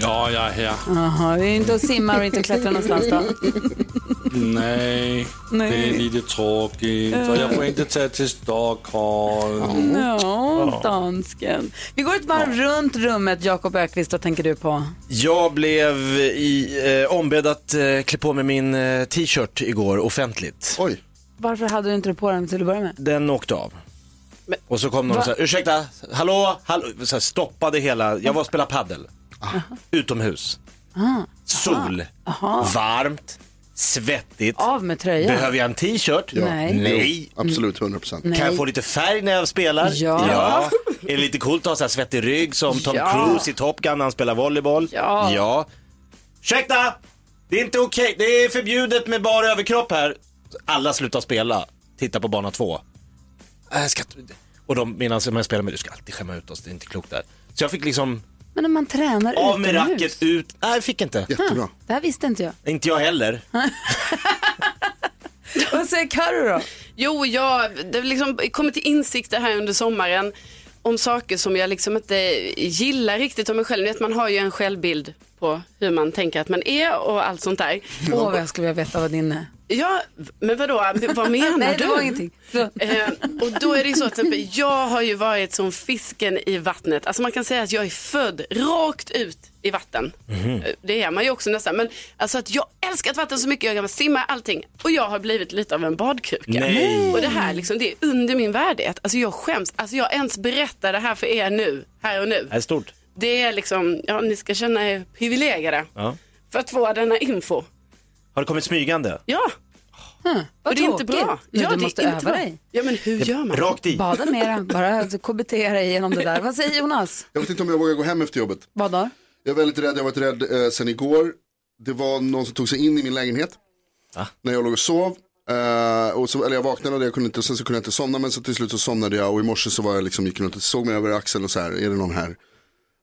Ja, jag är här. Jaha, vi är inte och simmar och inte klättrar någonstans då? Nej, Nej. det är lite tråkigt. Och jag får inte ta till Stockholm. Ja, dansken. Vi går ett varv runt rummet, Jakob Ökvist, vad tänker du på? Jag blev i, eh, ombedd att eh, klä på mig min eh, t-shirt igår offentligt. Oj. Varför hade du inte det på den till att börja med? Den åkte av. Och så kom någon och sa, ursäkta, hallå, hallå, så här, stoppade hela, jag var och spelade paddel. Utomhus. Sol, varmt, svettigt. Av med tröjan? Behöver jag en t-shirt? Ja. Nej. Nej. Absolut, 100 procent. Nej. Kan jag få lite färg när jag spelar? Ja. Är det lite coolt att ha så här svettig rygg som Tom Ja. Cruise i Top Gun när han spelar volleyboll? Ja. ja. Ursäkta! Det är inte okej, det är förbjudet med bara överkropp här. Alla slutar spela, titta på bana två. Äh, ska... Och de menar som jag spelar med, du ska alltid skämma ut oss, det är inte klokt där. Så jag fick liksom Men när man tränar av med utomhus. racket ut, nej jag fick inte. Jättebra. Det här visste inte jag. Inte jag heller. Vad säger Carro då? Jo, jag det har liksom kommit till insikter här under sommaren om saker som jag liksom inte gillar riktigt om mig själv. Ni vet, Man har ju en självbild på hur man tänker att man är och allt sånt där. Åh, vad jag skulle vilja veta vad din är. Ja, men vadå, vad menar Nej, du? det var ingenting. Eh, och då är det ju så att exempel, jag har ju varit som fisken i vattnet. Alltså man kan säga att jag är född rakt ut i vatten. Eh, Det är man ju också nästan. Men alltså att jag älskar ett vatten så mycket, jag kan simma allting. Och jag har blivit lite av en badkruka. Nej. Och det här liksom, det är under min värdighet. Alltså jag skäms, alltså jag ens berättar det här för er nu, här och nu. Det är stort. Det är liksom, ja ni ska känna er privilegierade. Ja. För att få denna info. Har det kommit smygande? Ja, Vad och det är inte bra. Ja, du måste öva bra. dig. Ja men hur gör man? Rakt i. Bada mera, bara KBT dig igenom det där. Vad säger Jonas? Jag vet inte om jag vågar gå hem efter jobbet. Vad då? Jag är väldigt rädd, jag har varit rädd eh, sen igår. Det var någon som tog sig in i min lägenhet. När jag låg och sov. Eh, och så, eller jag vaknade och jag kunde inte, sen så kunde jag inte somna men så till slut så somnade jag och i morse så var jag liksom, gick runt och såg mig över axeln och så här, är det någon här?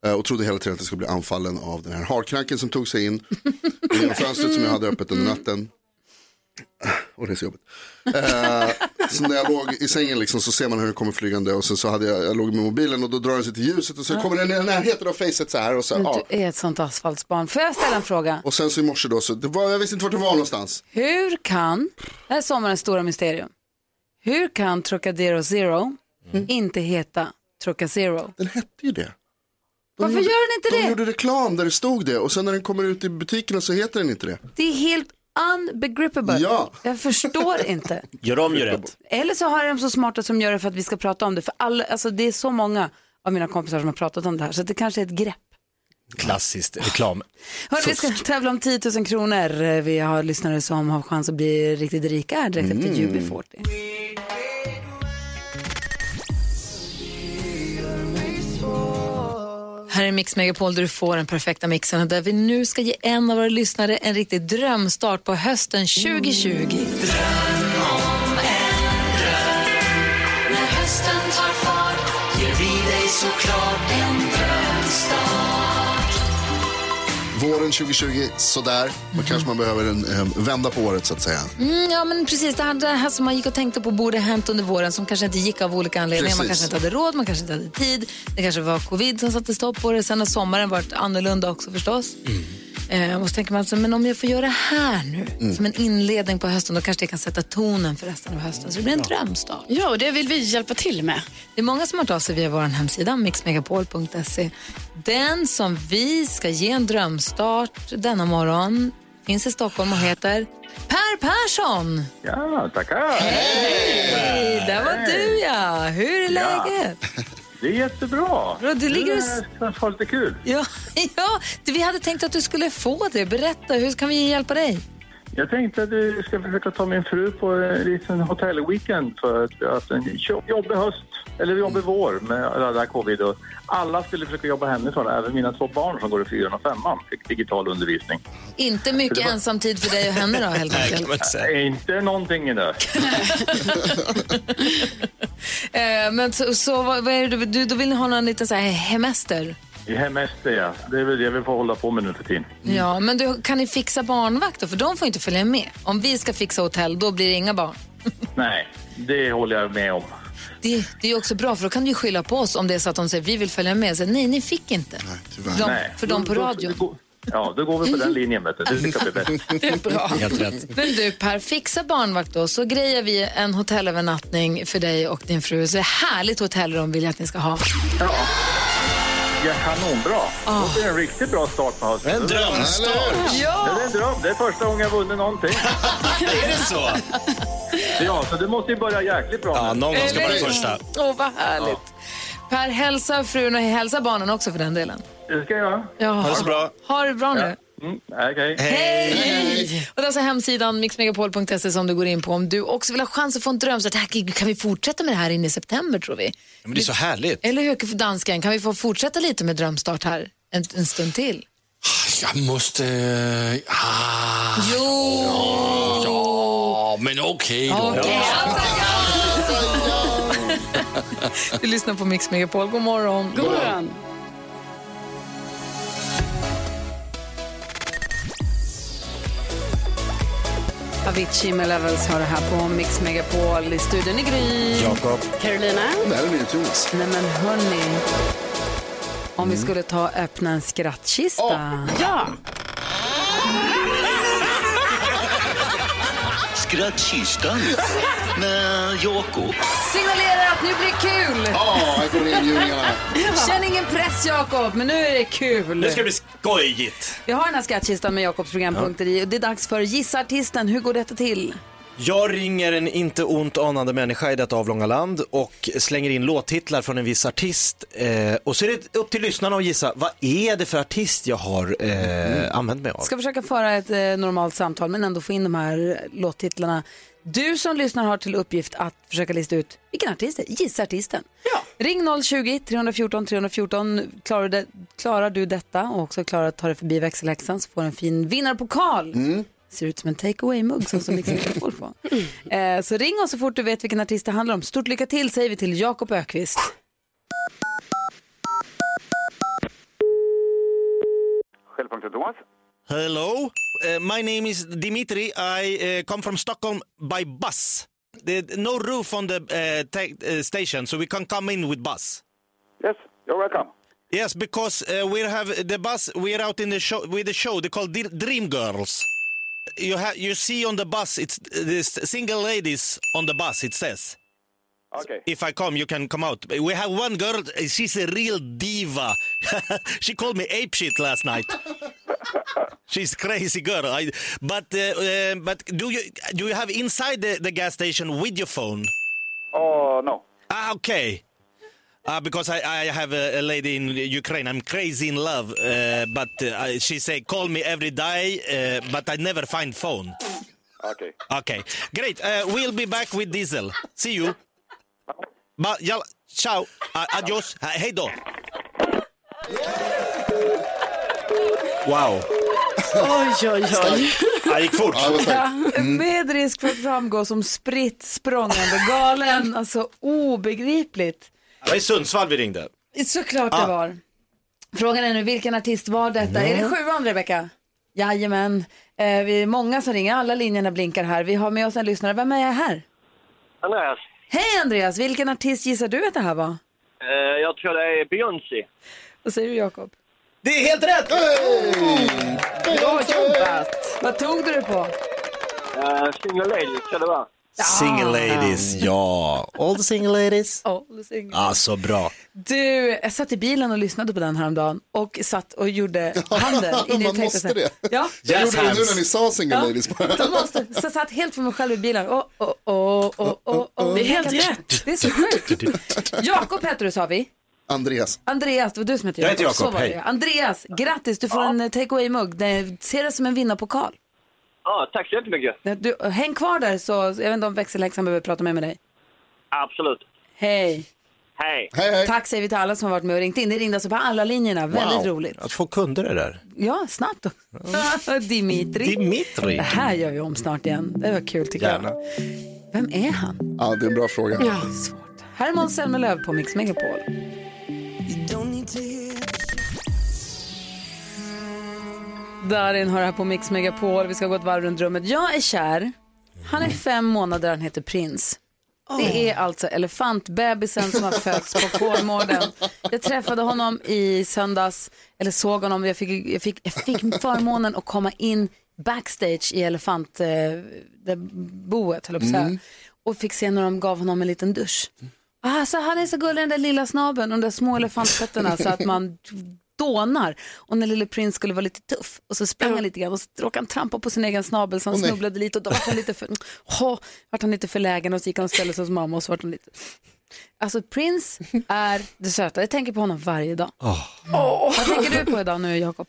Eh, och trodde hela tiden att jag skulle bli anfallen av den här harkranken som tog sig in. Genom fönstret som jag hade öppet under natten. Och det är så jobbigt. Eh, så när jag låg i sängen liksom, så ser man hur den kommer flygande och sen så hade jag, jag låg med mobilen och då drar den sig till ljuset och så kommer den i närheten av facet så här. Och, så, Men ja. du är ett sånt asfaltsbarn. Får jag ställa en fråga? och sen så i morse då, så det var, jag visste inte vart det var någonstans. Hur kan, det här är sommarens stora mysterium, hur kan Trocadero Zero inte heta Trocazero? Den hette ju det. Varför gjorde, gör den inte De det? gjorde reklam där det stod det och sen när den kommer ut i butikerna så heter den inte det. Det är helt unbegrippable. Ja. Jag förstår inte. Gör om, gör rätt. Eller så har de så smarta som gör det för att vi ska prata om det. För alla, alltså det är så många av mina kompisar som har pratat om det här så det kanske är ett grepp. Klassiskt reklam. Hörru, vi ska tävla om 10 000 kronor. Vi har lyssnare som har chans att bli riktigt rika direkt efter UB40. Här är Mix Megapol där du får den perfekta mixen. Och där vi nu ska ge en av våra lyssnare en riktig drömstart på hösten 2020. Våren 2020, sådär. Då kanske man behöver en, en vända på året så att säga. Mm, ja, men precis. Det här, det här som man gick och tänkte på borde hänt under våren som kanske inte gick av olika anledningar. Man Precis. kanske inte hade råd, man kanske inte hade tid. Det kanske var covid som satte stopp på det. Sen har sommaren varit annorlunda också förstås. Eh, och så tänker man, alltså, men om jag får göra det här nu, som en inledning på hösten, då kanske det kan sätta tonen för resten av hösten. Så det blir en drömstart. Ja, och det vill vi hjälpa till med. Det är många som har av sig via vår hemsida, mixmegapol.se. Den som vi ska ge en drömstart denna morgon finns i Stockholm och heter Per Persson. Ja, tackar. Hej, där var du ja. Hur är läget? Det är jättebra. Bra, du ligger och... Det känns lite kul. Ja, ja, vi hade tänkt att du skulle få det. Berätta, hur kan vi hjälpa dig? Jag tänkte att du ska försöka ta min fru på en liten hotellweekend för att vi har haft en jo- jobbig höst, eller jobbig vår med det här covid. Och alla skulle försöka jobba hemifrån, även mina två barn som går i fyran och femman fick digital undervisning. Inte mycket ensamtid för dig och henne då helt Nej, enkelt. man inte någonting i det. Eh, men så, så vad, vad är det, du- du, då vill ni ha någon liten så här hemester? I hemester, ja. Det är väl det vi får hålla på med nu för tiden. Ja, men du, kan ni fixa barnvakt då? För de får inte följa med. Om vi ska fixa hotell, då blir det inga barn. Nej, det håller jag med om. Det, det är också bra, för då kan du ju skylla på oss om det är så att de säger vi vill följa med. Så, nej, ni fick inte. tyvärr. De, Nej. för de på radion. Ja, då går vi på den linjen. Vet du. Det blir bäst. Det är bra. Helt rätt. Men du Per, fixa barnvakt då så grejer vi en hotellövernattning för dig och din fru. Så härligt hotellrum vill jag att ni ska ha. Ja, kanonbra. Det är en riktigt bra start på hösten. En drömstart. Ja, det är en dröm. Det är första gången jag vunnit någonting. Är det så? Ja, så det måste ju börja jäkligt bra Ja, någon gång ska vara den första. Åh, vad härligt. Per, hälsa frun och hälsa barnen också för den delen. Det ska jag göra. Ja. Ha det så bra. Ha det bra nu. Mm, okej. Hej! Och det är alltså hemsidan mixmegapol.se som du går in på om du också vill ha chans att få en dröm. Så att, här, kan vi fortsätta med det här in i september tror vi? Men det är så härligt. Eller hur, för dansken? Kan vi få fortsätta lite med drömstart här en, en stund till? Jag måste... Ah, Jo! ja, men okej då. Okej, alltså, ja. Du lyssnar på Mix Megapol. God morgon. God morgon. Avicii med Levels har det här på Mix Megapol i studion i Gry. Jakob. Carolina. Det här är nytt Jonas. Nej men hörni. Om vi skulle ta och öppna en skrattkista. Ja. Skrattkistan med Jakob. Signalerar att nu blir kul! Ja, här kommer inbjudningarna. Känn ingen press Jakob, men nu är det kul. Nu ska det bli skojigt. Vi har den här skrattkistan med Jakobs programpunkter i och det är dags för Gissa artisten. Hur går detta till? Jag ringer en inte ont anande människa i detta avlånga land och slänger in låttitlar från en viss artist. Eh, och så är det upp till lyssnarna att gissa, vad är det för artist jag har eh, använt mig av? Ska försöka föra ett eh, normalt samtal men ändå få in de här låttitlarna. Du som lyssnar har till uppgift att försöka lista ut vilken artist det är. Gissa artisten. Ja. Ring 020-314 314. Klarar du, det, klarar du detta och också klarar att ta dig förbi växelhäxan så får du en fin vinnarpokal. Ser ut som en take away-mugg som som Mix Megapol på. Eh, så ring oss så fort du vet vilken artist det handlar om. Stort lycka till säger vi till Jakob Ökvist. Självpunkten Thomas. Hello, uh, my name is Dimitri. I uh, come from Stockholm by bus. There's no roof on the uh, ta- uh, station, so we can come in with bus. Yes, you're welcome. Yes, because uh, we have the bus. We're out in the show with the show. They call Dream Girls. You have you see on the bus. It's this single ladies on the bus. It says. Okay. If I come, you can come out. We have one girl. She's a real diva. she called me ape shit last night. She's crazy girl. I, but uh, uh, but do you do you have inside the, the gas station with your phone? Oh, no. Ah, okay. Uh, because I, I have a, a lady in Ukraine. I'm crazy in love, uh, but uh, I- she say call me every day, uh, but I never find phone. Okay. Okay, great. Uh, we'll be back with Diesel. See you. Ba, jalla, ciao. Uh, adios. Uh, hej då. Wow. Oj, oj, oj. Det gick fort. Ja, det var starkt. Med risk för att framgå som spritt språngande galen, alltså obegripligt. Det var i Sundsvall vi ringde. Såklart det var. Frågan är nu, vilken artist var detta? Är det sjuan, Rebecka? Jajamän. Eh, vi är många som ringer, alla linjerna blinkar här. Vi har med oss en lyssnare. Vem är jag här? Andreas, Hej Andreas, vilken artist gissar du att det här var? eh, jag tror det är Beyoncé. Vad säger du Jakob? Det är helt rätt! Bra jobbat! Vad tog du det på? Eh, single Lady ska det vara. Single ladies, ja. All the single ladies. Oh, single. Ah, så bra. Du, jag satt i bilen och lyssnade på den häromdagen och satt och gjorde handen. in i Man texten. måste det. Ja, Jag Jazz gjorde det nu när ni sa single Ja. ladies. de måste. Så jag satt helt för mig själv i bilen. Oh, oh, oh, oh, oh, oh. Det är helt rätt. Det är så sjukt. Jakob heter du sa vi. Andreas. Andreas, det var du som hette Jag heter Jakob, Så var hej. Andreas, grattis, du får en eh, take away-mugg. Det- Se det som en vinnarpokal. Ja, tack så jättemycket. Du, häng kvar där så, jag vet inte om växelhäxan behöver prata med, med dig. Absolut. Hej. Hej. Hej, hej. Tack säger vi till alla som har varit med och ringt in. Det ringde alltså på alla linjerna. Väldigt roligt. Att få kunder det där. Ja, snabbt då. Dimitri. Dimitri. Det här gör vi om snart igen. Det var kul tycker Gärna. jag. Vem är han? Ja, det är en bra fråga. Ja, svårt. Här är Måns Zelmerlöw på Mix Megapol. Darin har det här på Mix Megapol. Vi ska gå ett varv runt rummet. Jag är kär. Han är fem månader, han heter Prins. Det är alltså elefantbebisen som har fötts på Kolmården. Jag träffade honom i söndags, eller såg honom. Jag fick, jag fick, jag fick förmånen att komma in backstage i elefantboet, höll på att säga. Och fick se när de gav honom en liten dusch. Alltså, han är så gullig den där lilla snabeln och de där små elefantfötterna så att man dånar. Och när lille prins skulle vara lite tuff och så sprang han lite grann och så råkade han trampa på sin egen snabel så han nej. snubblade lite och då var han lite för, oh, vart han lite för lägen och så gick han och ställde sig hos mamma och så vart han lite Alltså Prince är det söta, jag tänker på honom varje dag. Vad tänker du på idag nu Jakob?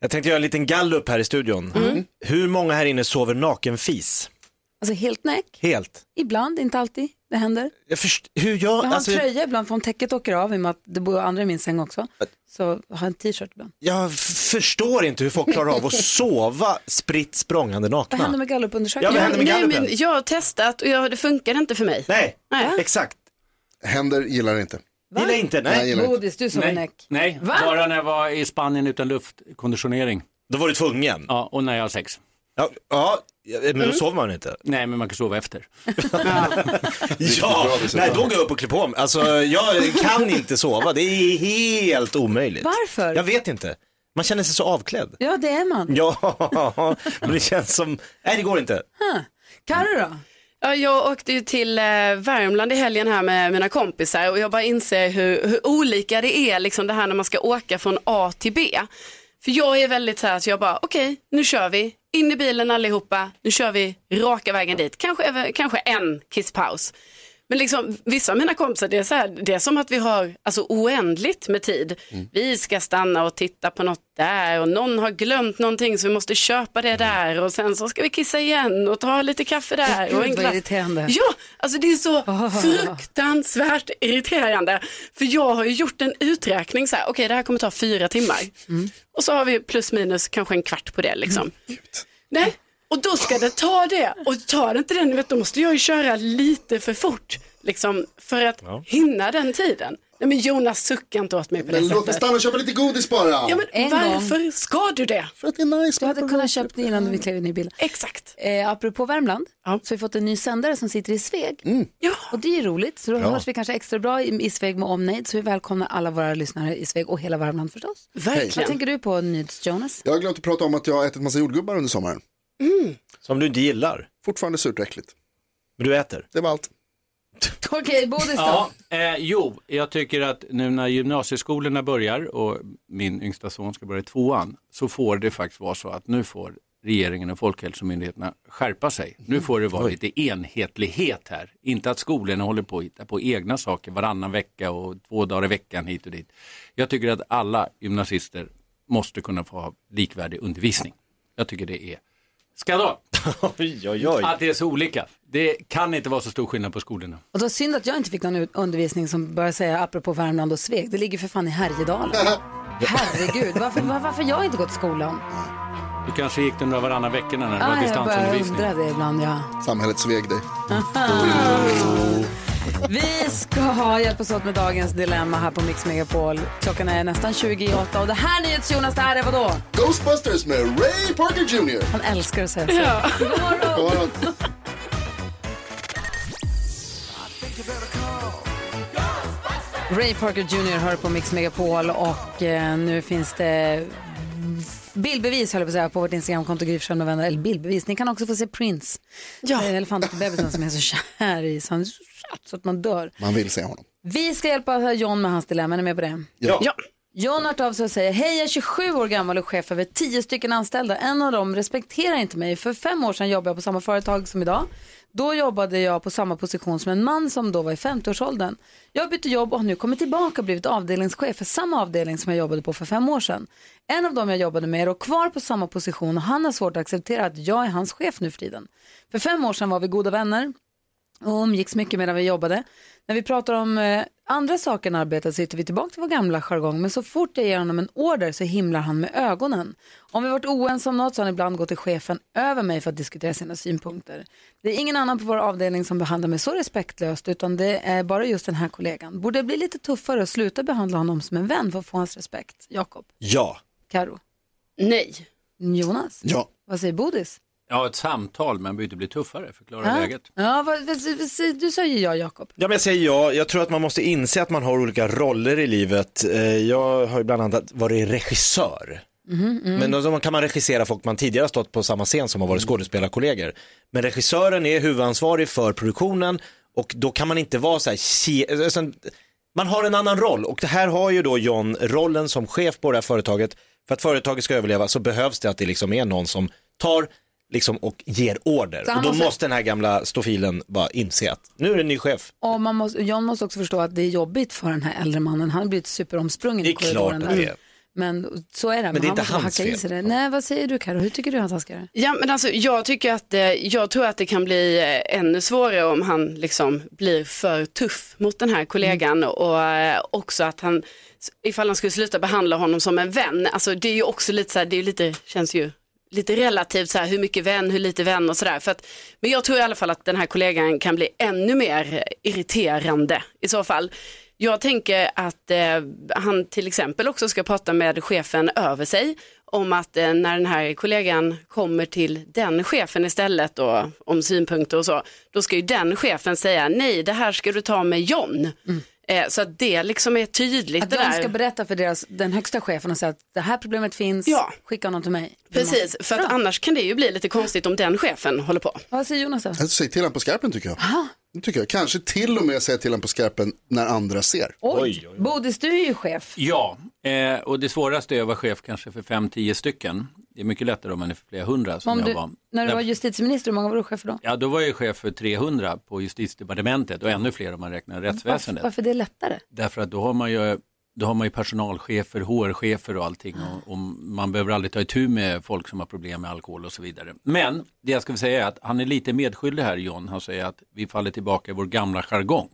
Jag tänkte göra en liten gallup här i studion. Mm. Hur många här inne sover nakenfis? Alltså helt näck, Helt. ibland, inte alltid, det händer. Jag först- hur jag, Jag har alltså, en tröja ibland för om täcket åker av i och med att det bor andra i min säng också. Så jag har en t-shirt ibland. jag förstår inte hur folk klarar av att sova spritt språngande Vad händer nakna. med Ja, gallupundersökningen? vad händer med Nej, gallupen? men jag har testat och jag, det funkar inte för mig. Nej, Nej. exakt. Händer gillar det inte. Gillar inte, Nej, nej. gillar inte. Bodis, du Nej, näck. nej. Va? bara när jag var i Spanien utan luftkonditionering. Då var du tvungen. Ja, och när jag har sex. Ja, ja men Mm. då sover man inte. Nej, men man kan sova efter. Ja, nej då går jag upp och klär på mig. Alltså jag kan inte sova, det är helt omöjligt. Varför? Jag vet inte. Man känner sig så avklädd. Ja, det är man. Ja, men det känns som, nej det går inte. Carro då? Ja, jag åkte ju till eh, Värmland i helgen här med mina kompisar och jag bara inser hur, hur olika det är liksom det här när man ska åka från A till B. För jag är väldigt så här så jag bara okej nu kör vi, in i bilen allihopa, nu kör vi raka vägen dit, kanske, kanske en kisspaus. Men liksom, vissa av mina kompisar, det är, så här, det är som att vi har alltså, oändligt med tid. Vi ska stanna och titta på något där och någon har glömt någonting så vi måste köpa det där och sen så ska vi kissa igen och ta lite kaffe där. Och en glass. irriterande. Ja, alltså det är så fruktansvärt irriterande. För jag har ju gjort en uträkning så här, okej det här kommer ta fyra timmar. Och så har vi plus minus kanske en kvart på det liksom. Nej, och då ska det ta det. Och tar det inte den, vet, då måste jag ju köra lite för fort. Liksom, för att hinna den tiden. Nej men Jonas sucka inte åt mig på det Men låt mig sättet. stanna och köpa lite godis bara. Ja men En varför ska du det? För att det är nice. Du hade kunnat köpa det innan vi klev in i bilen. Exakt. Eh, apropå Värmland Ja. så har vi fått en ny sändare som sitter i Sveg. Ja. Och det är roligt, så då hörs vi kanske extra bra i, i Sveg med omnejd. Så vi välkomnar alla våra lyssnare i Sveg och hela Värmland förstås. Vad Verkligen. tänker du på Nyds Jonas? Jag har glömt att prata om att jag har ätit massa jordgubbar under sommaren. Som du inte gillar, Fortfarande surt och äckligt. men du äter. Det var allt. Okej, Bodis då? Ja, eh, jo, jag tycker att nu när gymnasieskolorna börjar och min yngsta son ska börja i tvåan så får det faktiskt vara så att nu får regeringen och Folkhälsomyndigheterna skärpa sig. Nu får det vara lite enhetlighet här. Inte att skolorna håller på att hitta på egna saker varannan vecka och två dagar i veckan hit och dit. Jag tycker att alla gymnasister måste kunna få ha likvärdig undervisning. Jag tycker det är skandal Oj, oj, oj. att det är så olika. Det kan inte vara så stor skillnad på skolorna. Och då synd att jag inte fick någon ut- undervisning som börjar säga apropå Värmland och Sveg. Det ligger för fan i Härjedalen. Herregud, varför, var, varför har jag inte gått skolan? Du kanske gick den där varannan vecka när det var Ah, jag distansundervisning. undra det ibland, ja. Samhället sveg dig. Vi ska hjälpas åt med dagens dilemma här på Mix Megapol. Klockan är nästan 28 och det här NyhetsJonas, det här är vadå? Ghostbusters med Ray Parker Jr. Han älskar att säga så. Ja. God morgon. Ray Parker Jr hör på Mix Megapol och eh, nu finns det bildbevis höll jag på att säga på vårt Instagramkonto Gry Forssell med vänner. Eller bildbevis, ni kan också få se Prince. Ja. Eh, Elefantbebisen som är så kär i så, han är så att man dör. Man vill se honom. Vi ska hjälpa John med hans dilemma, är ni med på det? Ja. Ja. John har av sig och säger, hej jag är 27 år gammal och chef över 10 stycken anställda. En av dem respekterar inte mig. För fem år sedan jobbade jag på samma företag som idag. Då jobbade jag på samma position som en man som då var i 50-årsåldern. Jag bytte jobb och har nu kommit tillbaka och blivit avdelningschef för samma avdelning som jag jobbade på för fem år sedan. En av dem jag jobbade med är då kvar på samma position och han har svårt att acceptera att jag är hans chef nu för tiden. För fem år sedan var vi goda vänner och umgicks mycket medan vi jobbade. När vi pratar om eh, andra saker än arbetet så hittar vi tillbaka till vår gamla jargong. Men så fort jag ger honom en order så himlar han med ögonen. Om vi varit oense om något så har han ibland gått till chefen över mig för att diskutera sina synpunkter. Det är ingen annan på vår avdelning som behandlar mig så respektlöst utan det är bara just den här kollegan. Borde jag bli lite tuffare och sluta behandla honom som en vän för att få hans respekt? Jakob? Ja. Karo? Nej. Jonas? Ja. Vad säger Bodis? Ja, ett samtal, men behöver inte bli tuffare. Förklara läget. Ja, vad, vad, vad, du sa ju ja, Jakob. Ja, men jag säger ja. Jag tror att man måste inse att man har olika roller i livet. Eh, Jag har ju bland annat varit regissör. Mhm, mm. Men då kan man regissera folk man tidigare har stått på samma scen som har varit skådespelarkollegor. Men regissören är huvudansvarig för produktionen och då kan man inte vara så här, ke- alltså, man har en annan roll och det här har ju då John rollen som chef på det här företaget. För att företaget ska överleva så behövs det att det liksom är någon som tar liksom och ger order. Och då måste- måste den här gamla stofilen bara inse att nu är det en ny chef. Och man måste, John måste också förstå att det är jobbigt för den här äldre mannen. Han har blivit superomsprungen Det är i korridoren. klart att det där. är. Men så är det. Men det är han inte hans fel. det. Nej, vad säger du Karo? Hur tycker du att han ska göra? Ja, men alltså, jag tycker att eh, jag tror att det kan bli eh, ännu svårare om han liksom blir för tuff mot den här kollegan och eh, också att han, ifall han skulle sluta behandla honom som en vän, alltså det är ju också lite så här, det är lite, känns ju lite relativt så här, hur mycket vän, hur lite vän och sådär. Men jag tror i alla fall att den här kollegan kan bli ännu mer irriterande i så fall. Jag tänker att eh, han till exempel också ska prata med chefen över sig om att eh, när den här kollegan kommer till den chefen istället då, om synpunkter och så, då ska ju den chefen säga nej, det här ska du ta med John. Mm. Eh, så att det liksom är tydligt. Att de ska berätta för deras, den högsta chefen och säga att det här problemet finns, Ja. skicka honom till mig. Precis, för att annars kan det ju bli lite konstigt om den chefen håller på. Vad säger Jonas då? Jag säger till honom på skarpen tycker jag. Det tycker jag. Kanske till och med säga till honom på skarpen när andra ser. Oj, Bodis du är ju chef. Ja, eh, och det svåraste är att vara chef kanske för fem, tio stycken. Det är mycket lättare om man är för flera hundra som Om jag du, var. när du var justitieminister, hur många var du chef för då? Ja, då var jag chef för 300 på justitiedepartementet och ännu fler om man räknar Varför, rättsväsendet. varför det är lättare? Därför att då har man ju, då har man ju personalchefer, HR-chefer och allting och, och man behöver aldrig ta itu med folk som har problem med alkohol och så vidare. Men det jag ska säga är att han är lite medskyldig här John. Han säger att vi faller tillbaka i vår gamla jargong.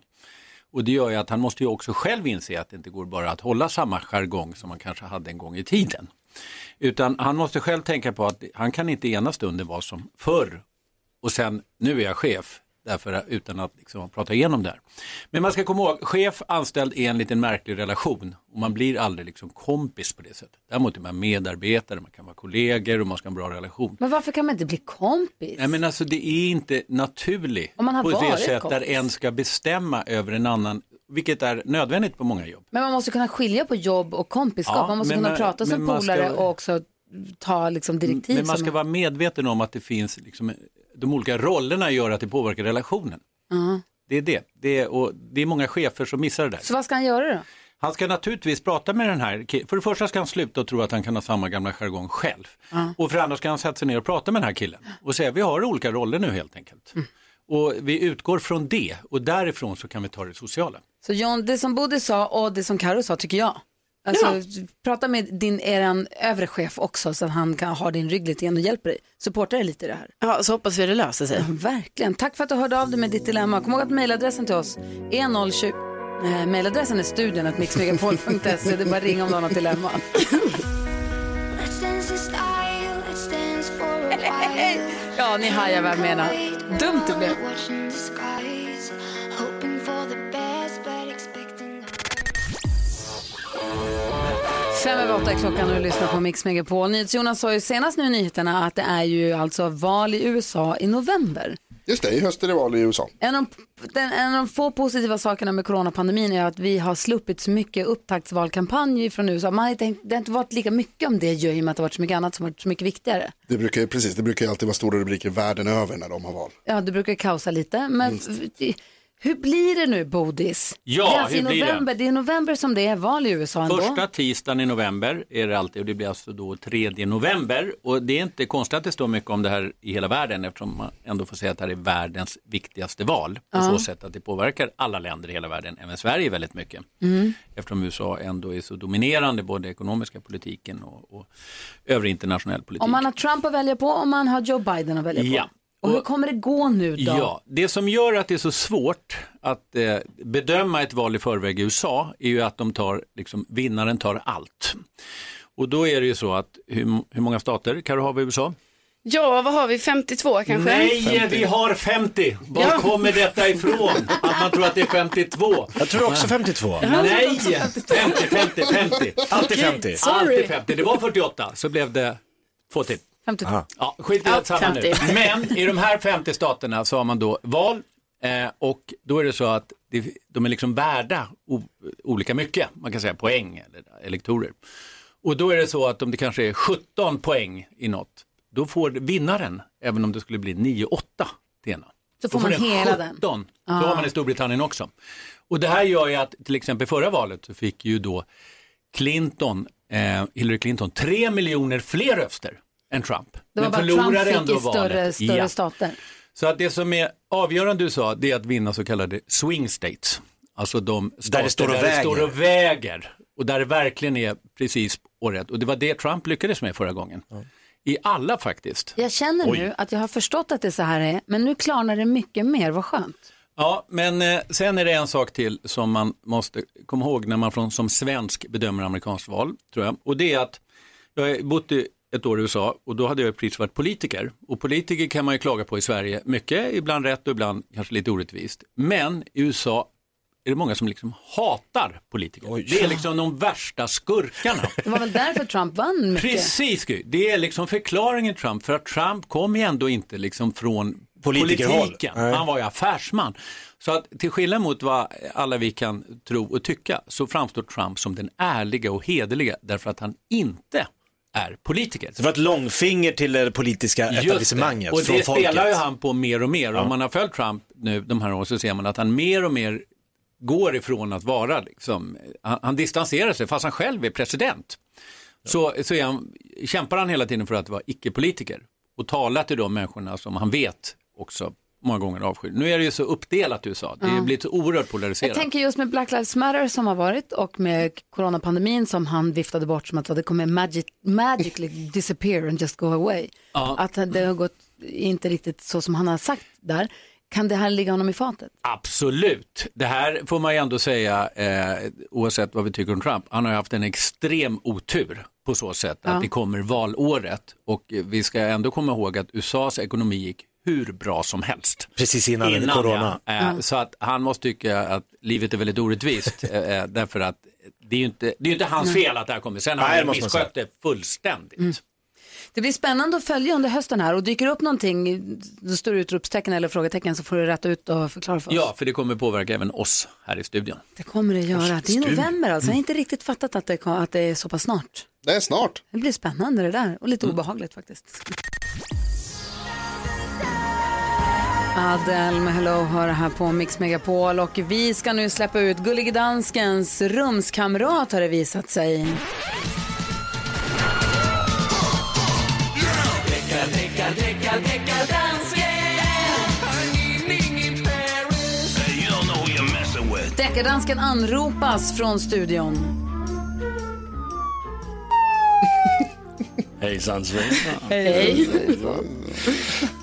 Och det gör ju att han måste ju också själv inse att det inte går bara att hålla samma jargong som man kanske hade en gång i tiden. Utan han måste själv tänka på att han kan inte ena stunden vara som förr och sen nu är jag chef därför, utan att liksom prata igenom det här. Men man ska komma ihåg, chef anställd är en liten märklig relation och man blir aldrig liksom kompis på det sättet. Däremot är man medarbetare, man kan vara kollegor och man ska ha en bra relation. Men varför kan man inte bli kompis? Nej men alltså det är inte naturligt Om man har på det sätt kompis. där en ska bestämma över en annan, vilket är nödvändigt på många jobb. Men man måste kunna skilja på jobb och kompisskap. Ja, man måste kunna man- prata som man ska- polare och också ta liksom direktiv. Men man som ska vara medveten om att det finns, liksom, de olika rollerna gör att det påverkar relationen. Ja. Det är det. Det är, och det är många chefer som missar det där. Så vad ska han göra då? Han ska naturligtvis prata med den här. För det första ska han sluta och tro att han kan ha samma gamla jargong själv. Och för det andra ska han sätta sig ner och prata med den här killen och säga vi har olika roller nu helt enkelt. Mm. Och vi utgår från det och därifrån så kan vi ta det sociala. Så John, det som Bodil sa och det som Karo sa tycker jag. Alltså, Prata med din eran övre chef också så att han kan ha din rygg lite igen och hjälper dig. Supporta dig lite i det här. Ja, så hoppas vi det löser sig. Ja, verkligen. Tack för att du hörde av dig med ditt dilemma. Kom ihåg att mejladressen till oss är 020... Eh, mejladressen är studion att mixmegapol.se. Det är bara att ringa om du har något dilemma. Ja, ni hajar vad jag menar. Dumt det blev. Fem över åtta är klockan och du lyssnar på Mix Megapol. NyhetsJonas sa ju senast nu i nyheterna att det är ju alltså val i USA i november. Just det, i höst är det val i USA. En av, den, en av de få positiva sakerna med coronapandemin är att vi har sluppit så mycket upptaktsvalkampanj från USA. Man har inte, tänkt- det har inte varit lika mycket om det ju i och med att det har varit så mycket annat som har varit så mycket viktigare. Det brukar, ju- precis, det brukar ju alltid vara stora rubriker världen över när de har val. Ja, det brukar kausa lite. Men f- Hur blir det nu Bodis? Ja, det är alltså hur blir det? november. det? är i november som det är val i USA ändå. Första tisdagen i november är det alltid och det blir alltså då 3 november. Och det är inte konstigt att det står mycket om det här i hela världen eftersom man ändå får säga att det här är världens viktigaste val. På så sätt att det påverkar alla länder i hela världen, även Sverige väldigt mycket. Mm. Eftersom USA ändå är så dominerande både ekonomiska politiken och, och övrig internationell politik. Om man har Trump att välja på och man har Joe Biden att välja på. Ja. Och hur kommer det gå nu då? Ja, det som gör att det är så svårt att eh, bedöma ett val i förväg i USA är ju att de tar, liksom, vinnaren tar allt. Och då är det ju så att hur, hur många stater kan du ha i USA? Ja, vad har vi? 52 kanske? Nej, vi har 50. Var Ja. kommer detta ifrån? Att man tror att det är 52. Jag tror också 52. Nej, 50, 50, 50. Alltid 50. Sorry. Alltid 50. Det var 48, så blev det två till. 52. Ja, skit i att samma nu. 50. Men i de här 50 staterna så har man då val eh, och då är det så att det, de är liksom värda o, olika mycket, man kan säga poäng eller elektorer. Och då är det så att om det kanske är 17 poäng i något, då får vinnaren, även om det skulle bli 9-8 till ena. Så får Då man den hela den. 17. Så har man i Storbritannien också. Och det här gör ju att till exempel förra valet så fick ju då Clinton, eh, Hillary Clinton 3 miljoner fler röster än Trump. Det var Men bara Trump fick ändå i större, valet. större Ja. stater. Så att det som är avgörande i USA det är att vinna så kallade swing states. Alltså de stater det står och där väger. det står och väger. Och där det verkligen är precis på rätt. Och det var det Trump lyckades med förra gången. I alla faktiskt. Jag känner nu att jag har förstått att det så här är, men nu klarnar det mycket mer. Vad skönt. Ja, men eh, sen är det en sak till som man måste komma ihåg när man från, som svensk bedömer amerikanskt val, tror jag. Och det är att jag har bott i ett år i USA och då hade jag precis varit politiker. Och politiker kan man ju klaga på i Sverige mycket, ibland rätt och ibland kanske lite orättvist. Men i USA är det många som liksom hatar politiker. Det är liksom de värsta skurkarna. Det var väl därför Trump vann mycket. Precis, det är liksom förklaringen Trump, för att Trump kom ju ändå inte liksom från politiken. Nej. Han var ju affärsman. Så att till skillnad mot vad alla vi kan tro och tycka så framstår Trump som den ärliga och hederliga därför att han inte är politiker. Det var ett långfinger till det politiska Just etablissemanget det. Och från det folket. spelar ju han på mer och mer. Om man har följt Trump nu de här åren så ser man att han mer och mer går ifrån att vara, liksom, han, han distanserar sig fast han själv är president. Så, så är han, kämpar han hela tiden för att vara icke-politiker och tala till de människorna som han vet också många gånger avskyr. Nu är det ju så uppdelat i USA, det har blivit så oerhört polariserat. Jag tänker just med Black Lives Matter som har varit och med coronapandemin som han viftade bort som att det kommer magic, magically disappear and just go away. Ja. Att det har gått inte riktigt så som han har sagt där. Kan det här ligga honom i fatet? Absolut. Det här får man ju ändå säga, eh, oavsett vad vi tycker om Trump, han har ju haft en extrem otur på så sätt att det kommer valåret och vi ska ändå komma ihåg att USAs ekonomi gick hur bra som helst. Precis innan, corona. Ja. Eh, Så att han måste tycka att livet är väldigt orättvist eh, eh, därför att det är ju inte, det är inte hans fel att det här kommer. Sen har han misskött det fullständigt. Det blir spännande att följa under hösten här och dyker upp någonting, då står det utropstecken eller frågetecken så får du rätta ut och förklara för oss. Ja, för det kommer påverka även oss här i studion. Det kommer det göra. Det är november alltså, jag har inte riktigt fattat att det, att det är så pass snart. Det är snart. Det blir spännande det där och lite obehagligt faktiskt. Adele med Hello hör här på Mix Megapol och vi ska nu släppa ut Gullige Danskens rumskamrat har det visat sig. Deckardansken anropas från studion. Hejsan Sven. Hej.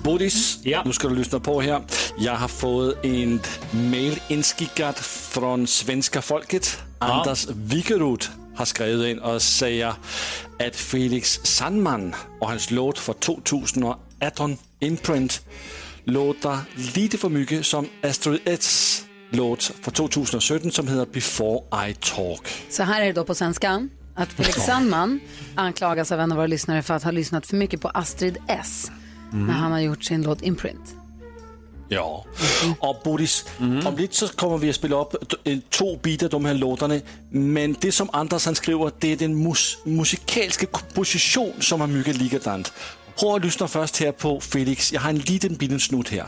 Bodis, Ja. nu ska du lyssna på här. Jag har fått en mail inskickat från svenska folket. Anders Wikerud har skrivit in och säger att Felix Sandman och hans låt för 2018, Imprint, låter lite för mycket som Astrid S låt för 2017 som heter Before I Talk. Så här är det då på svenska. Att Felix Sandman anklagas av en av våra lyssnare för att ha lyssnat för mycket på Astrid S. När han har gjort sin låt Imprint. Ja, och Bodis, om lite så kommer vi att spela upp två bitar av de här låtarna. Men det som Anders han skriver, det är den mus musikalska komposition som är mycket likadant. Prøv at lyssna först här på Felix. Jag har en liten, liten snut här.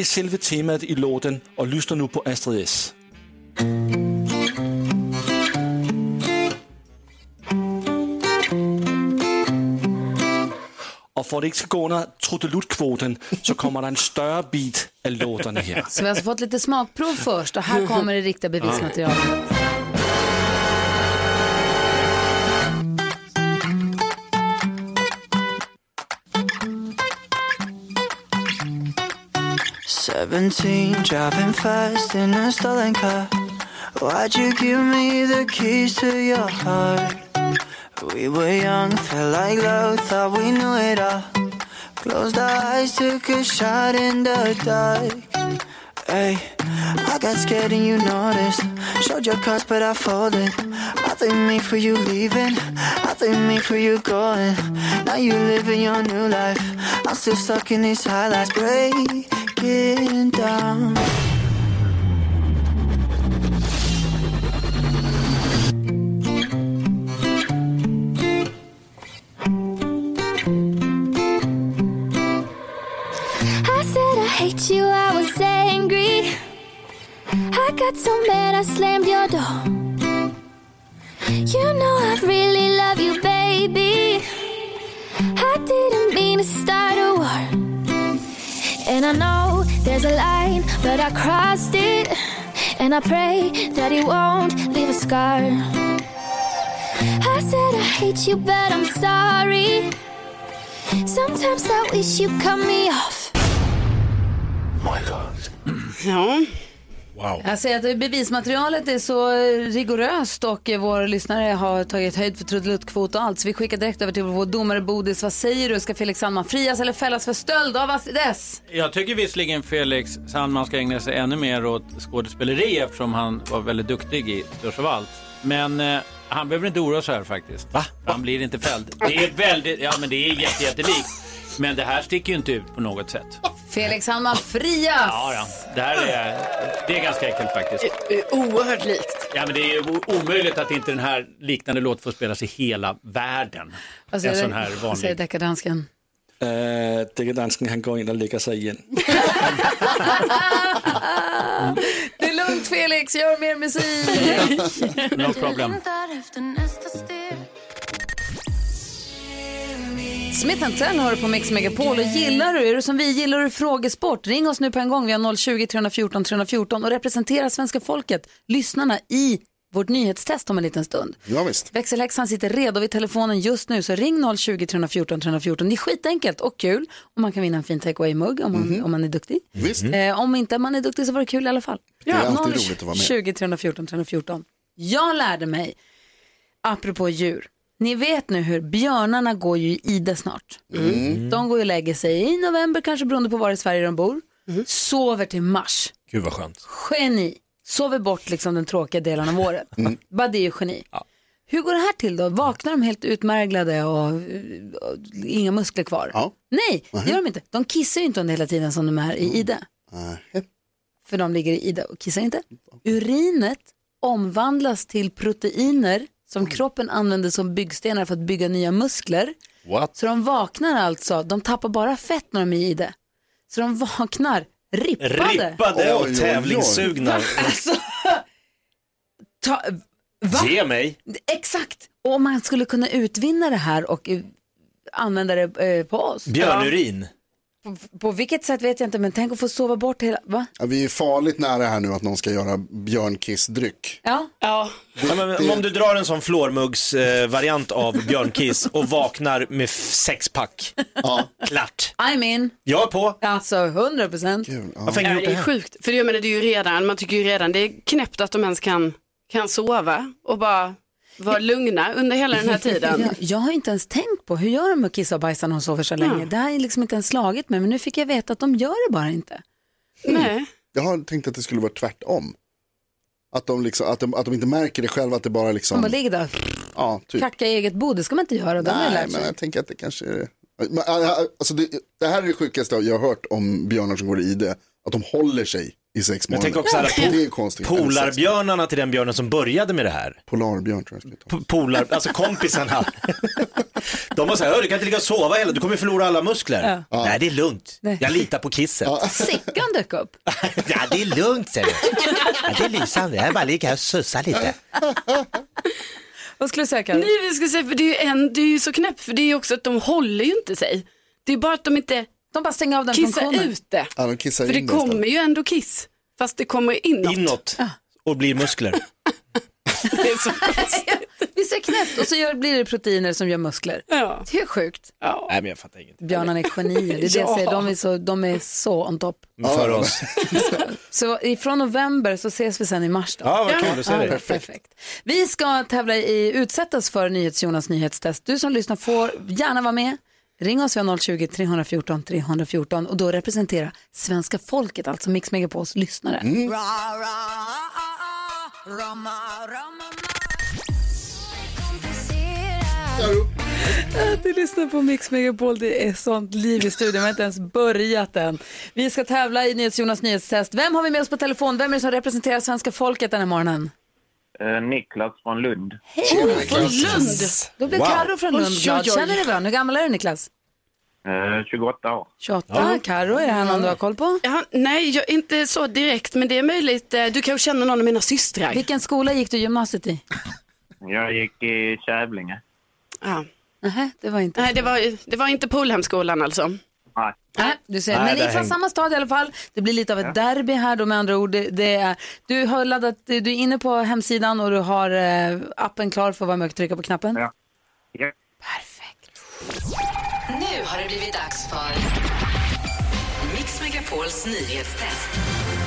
Det är själva temat i låten och lyssna nu på Astrid S. Och för att det inte ska gå under trudeluttkvoten så kommer det en större bit av låtarna här. Så vi har alltså fått lite smakprov först och här kommer det riktiga bevismaterialet. Seventeen, driving fast in a stolen car. Why'd you give me the keys to your heart? We were young, felt like love, thought we knew it all. Closed our eyes, took a shot in the dark. Hey, I got scared and you noticed. Showed your cards, but I folded. I think me for you leaving. I think me for you going. Now you living your new life. I'm still stuck in these highlights, down. I said I hate you, I was angry. I got so mad I slammed your door. You know I really there's a line, but I crossed it. And I pray that it won't leave a scar. I said I hate you, but I'm sorry. Sometimes I wish you cut me off. My God. Ja. Wow. Jag säger att bevismaterialet är så rigoröst och vår lyssnare har tagit höjd för trudeluttkvot och allt. Så vi skickar direkt över till vår domare Bodis. Vad säger du? Ska Felix Sandman frias eller fällas för stöld av Astrid S? Jag tycker visserligen Felix Sandman ska ägna sig ännu mer åt skådespeleri eftersom han var väldigt duktig i Störst av allt. Men eh, han behöver inte oroa sig här faktiskt. Va? Han blir inte fälld. Det är väldigt, ja men det är jätte, jättelikt. Men det här sticker ju inte ut på något sätt. Felix Sandman frias! Ja, ja. Det här är, det är ganska äckligt faktiskt. Oerhört likt. Ja, men det är ju omöjligt att inte den här liknande låt får spelas i hela världen. Vad en säger, sån här vad säger vanlig. deckardansken? Uh, Deckardansken han går in och lägger sig igen. Det är lugnt Felix, gör mer musik! No problem. Smith Tell har du på Mix Megapol och gillar du, är du som vi, gillar du frågesport? Ring oss nu på en gång, vi har 020 314 314 och representera svenska folket, lyssnarna i vårt nyhetstest om en liten stund. Ja, visst. Växelhäxan sitter redo vid telefonen just nu så ring 020 314 314. Det är skitenkelt och kul och man kan vinna en fin takeaway-mugg om, man- om man är duktig. Visst. Eh, om inte man är duktig så var det kul i alla fall. Det är alltid roligt att vara med. 20 314 314. Jag lärde mig, apropå djur, ni vet nu hur björnarna går ju i ide snart. Mm. De går ju och lägger sig i november, kanske beroende på var i Sverige de bor. Sover till mars. Gud vad skönt. Geni. Sover bort liksom den tråkiga delen av året. Bara det är ju geni. Hur går det här till då? Vaknar de helt utmärglade och, och inga muskler kvar? Ja. Nej, det gör de inte. De kissar ju inte under hela tiden som de är i ide. Nej. För de ligger i ide och kissar inte. Urinet omvandlas till proteiner som kroppen använder som byggstenar för att bygga nya muskler. What? Så de vaknar alltså, de tappar bara fett när de är i ide. Så de vaknar rippade. Rippade och Oj, oj, oj. tävlingssugna. Alltså, ta, va? Ge mig. Exakt, och om man skulle kunna utvinna det här och eh, använda det eh, på oss. Björnurin. På, på vilket sätt vet jag inte, men tänk att få sova bort hela, va? Ja, vi är farligt nära här nu att någon ska göra björnkissdryck. Ja, Ja. Ja, men, Om du drar en sån flormuggs-variant av björnkiss och vaknar med sexpack. Ja. Klart. I'm in. Jag är på. Alltså 100 procent. Ja. Varför Ja, det det är sjukt. För jag menar, det är ju redan, man tycker ju redan det är knäppt att de ens kan, kan sova och bara vara lugna under hela den här tiden. Jag, jag har inte ens tänkt på hur gör de med att kissa och bajsa när de sover så länge. Det har liksom inte ens slagit mig, men nu fick jag veta att de gör det bara inte. Nej. Jag har tänkt att det skulle vara tvärtom. Att de, liksom, att de, att de inte märker det själva, att det bara De liksom, bara ligger där ja, typ. kacka i eget bo, det ska man inte göra. De Nej, men jag tänker att det kanske är... Men, äh, Alltså det, det här är det sjukaste jag har hört om björnar som går i det. Att de håller sig i sex Men månader. tänk också alla det är ju konstigt. Polarbjörnarna till den björnen som började med det här. Polarbjörn tror jag. ska ta. Polar, alltså kompisarna. De var så här, "Hör, du kan inte ligga och sova hela, du kommer förlora alla muskler. Nej, det är lugnt. Nej. Jag litar på kisset. Sickan dök upp. Ja, det är lugnt säger du. Ja, det är lysande, jag bara ligger här och sussar lite. Vad skulle du säga Karin? Nej, vi ska säga, för det är ju en, det är ju så knäppt, för det är ju också att de håller ju inte sig. Det är bara att de inte De bara stänger av den kissar funktionen. ut det. Ja, de kissar För det in det kommer ju ändå kiss, fast det kommer inåt. Inåt och blir muskler. Det är så konstigt. Visst är det knäppt? Och så gör, blir det proteiner som gör muskler. Ja. Det är sjukt. Ja. Nej, men jag fattar ingenting. Björnarna är genier. Det är det jag säger. De är så, de är så on top. För oss. Så ifrån november så ses vi sen i mars då. Ja, vad kul att se dig. Perfekt. Vi ska tävla i utsättas för NyhetsJonas nyhetstest. Du som lyssnar får gärna vara med. Ring oss, vi har 020-314 314 och då representera svenska folket, alltså Mix Megapols lyssnare. Du lyssnar på Mix Megapol, det är sånt liv i studion, vi har inte ens börjat än. Vi ska tävla i NyhetsJonas nyhetstest. Vem har vi med oss på telefon? Vem är det som representerar svenska folket den här morgonen? Eh, Niklas från Lund. Hej, från Lund! Då blir Wow. Karo från Lund Oj, oj, glad. oj. Känner du varandra? Hur gammal är du Niklas? Eh, 28 år. 28. Karo, är det här någon du har koll på? Ja, nej, jag, inte så direkt, men det är möjligt. eh, Du kanske känner någon av mina systrar. Vilken skola gick du gymnasiet i? Jag gick i Kävlinge. Ja. Nähä, det var inte Nej, det var, det var inte Polhemskolan alltså. Nej. Nej, du ser. Nej, Men ni är från häng- samma stad i alla fall. Det blir lite av ett derby här då med andra ord. Det, det är, du har laddat, du är inne på hemsidan och du har eh, appen klar för att vara med och trycka på knappen. Ja. Ja. Perfekt. Nu har det blivit dags för Mix Megapols nyhetstest.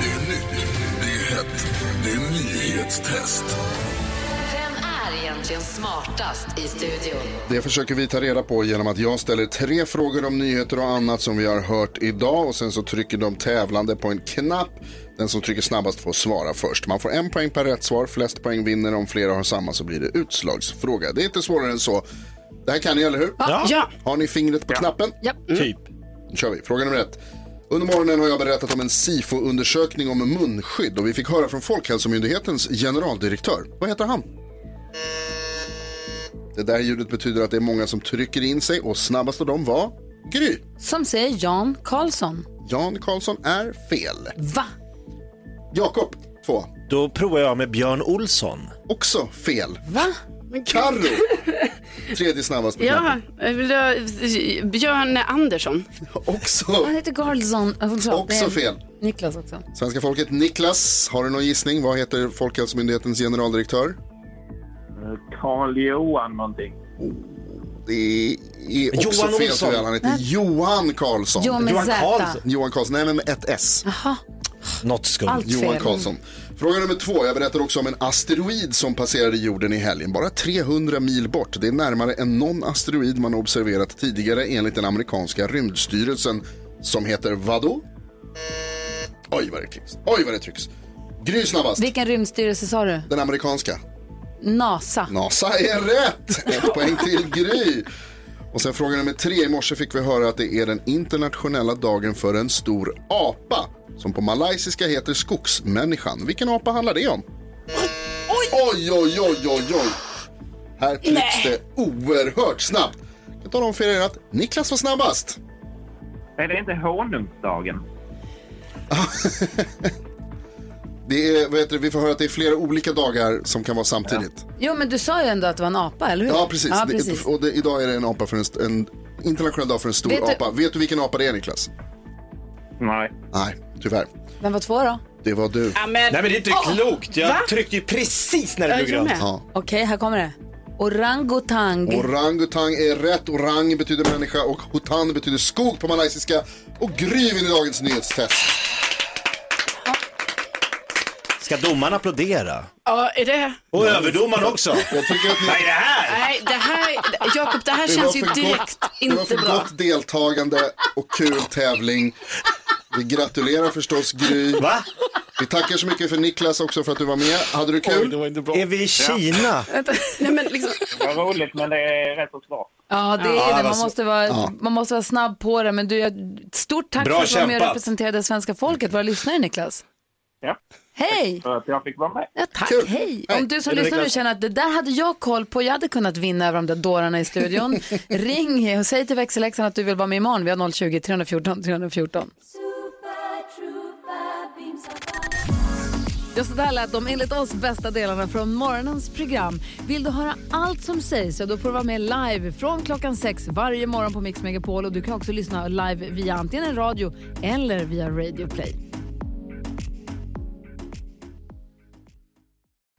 Det är nytt, det är hett, det är nyhetstest. Egentligen smartast i studion? Det försöker vi ta reda på genom att jag ställer tre frågor om nyheter och annat som vi har hört idag och sen så trycker de tävlande på en knapp. Den som trycker snabbast får svara först. Man får en poäng per rätt svar, flest poäng vinner. Om flera har samma så blir det utslagsfråga. Det är inte svårare än så. Det här kan ni, eller hur? Ja. ja. Har ni fingret på knappen? Ja. Typ. Nu kör vi. Fråga nummer ett. Under morgonen har jag berättat om en SIFO-undersökning om munskydd och vi fick höra från Folkhälsomyndighetens generaldirektör. Vad heter han? Det där ljudet betyder att det är många som trycker in sig och snabbast av dem var Gry. Som säger Jan Karlsson. Jan Karlsson är fel. Va? Jakob, två. Då provar jag med Björn Olsson. Också fel. Va? Carro, tredje snabbast på Ja, knappen. vill ha- Björn Andersson. Också, Han heter Karlsson. Det är också fel. Niklas också. Svenska folket, Niklas, har du någon gissning? Vad heter Folkhälsomyndighetens generaldirektör? Eh, Carl Johan någonting. Det är också Johan fel Olsson. tyvärr. Han heter Johan Karlsson. Johan med Johan Z. Karlsson. Johan Karlsson, nej men med ett S. Jaha, Något skumt. allt Johan fel. Karlsson. Fråga nummer två. Jag berättar också om en asteroid som passerade jorden i helgen. Bara 300 mil bort. Det är närmare än någon asteroid man observerat tidigare enligt den amerikanska rymdstyrelsen som heter vadå? Oj vad det trycks. Oj vad det trycks. Gry snabbast. Vilken rymdstyrelse sa du? Den amerikanska. NASA. NASA är rätt! Ett poäng till Gry. Och sen fråga nummer tre. I morse fick vi höra att det är den internationella dagen för en stor apa. Som på malaysiska heter skogsmänniskan. Vilken apa handlar det om? Oj, oj, oj, oj, oj. Här trycks det oerhört snabbt. Jag talar om för er att Niklas var snabbast. Är det inte honungsdagen? Det är, vad heter det, vi får höra att det är flera olika dagar som kan vara samtidigt. Jo, men du sa ju ändå att det var en apa, eller hur? Ja, precis. Ja, Det, precis. och det, idag är det en apa för en, en internationell dag för en stor Vet du- apa. Vet du vilken apa det är, Niklas? Nej. Nej, tyvärr. Vem var två då? Det var du. Nej men det är inte klokt. Jag va? tryckte ju precis när det blev jag grönt. Ja. Okej, här kommer det. Orangutang. Orangutang är rätt. Orang betyder människa och hutan betyder skog på malaysiska. Och Gry vinner dagens nyhetstest. Ska domaren applådera? Ja, är det... Och överdomaren också. Jag tycker att ni... Vad är det här? Nej, det här... Jakob, det här Det var känns ju direkt gott, det var inte för bra. gott deltagande och kul tävling. Vi gratulerar förstås Gry. Va? Vi tackar så mycket för Niklas också för att du var med. Hade du kul? Är vi i Kina? Nej, men liksom... Det var roligt men det är rätt så svårt. Ja, det är Ja, det. Man måste, vara, Ja. man måste vara snabb på det. Men du, stort tack Bra för att du var med och representerade svenska folket, våra lyssnare Niklas. Ja. Hej! För att jag fick vara med. Ja, tack, Kul. hej. Hej. Om du som lyssnar nu känner att det där hade jag koll på, jag hade kunnat vinna över de där dårarna i studion. Ring och säg till växelläxan att du vill vara med imorgon. Vi har 020 314 314. Ja, så där lät de enligt oss bästa delarna från morgonens program. Vill du höra allt som sägs så då får du vara med live från klockan sex varje morgon på Mix Megapol och du kan också lyssna live via antingen en radio eller via Radio Play.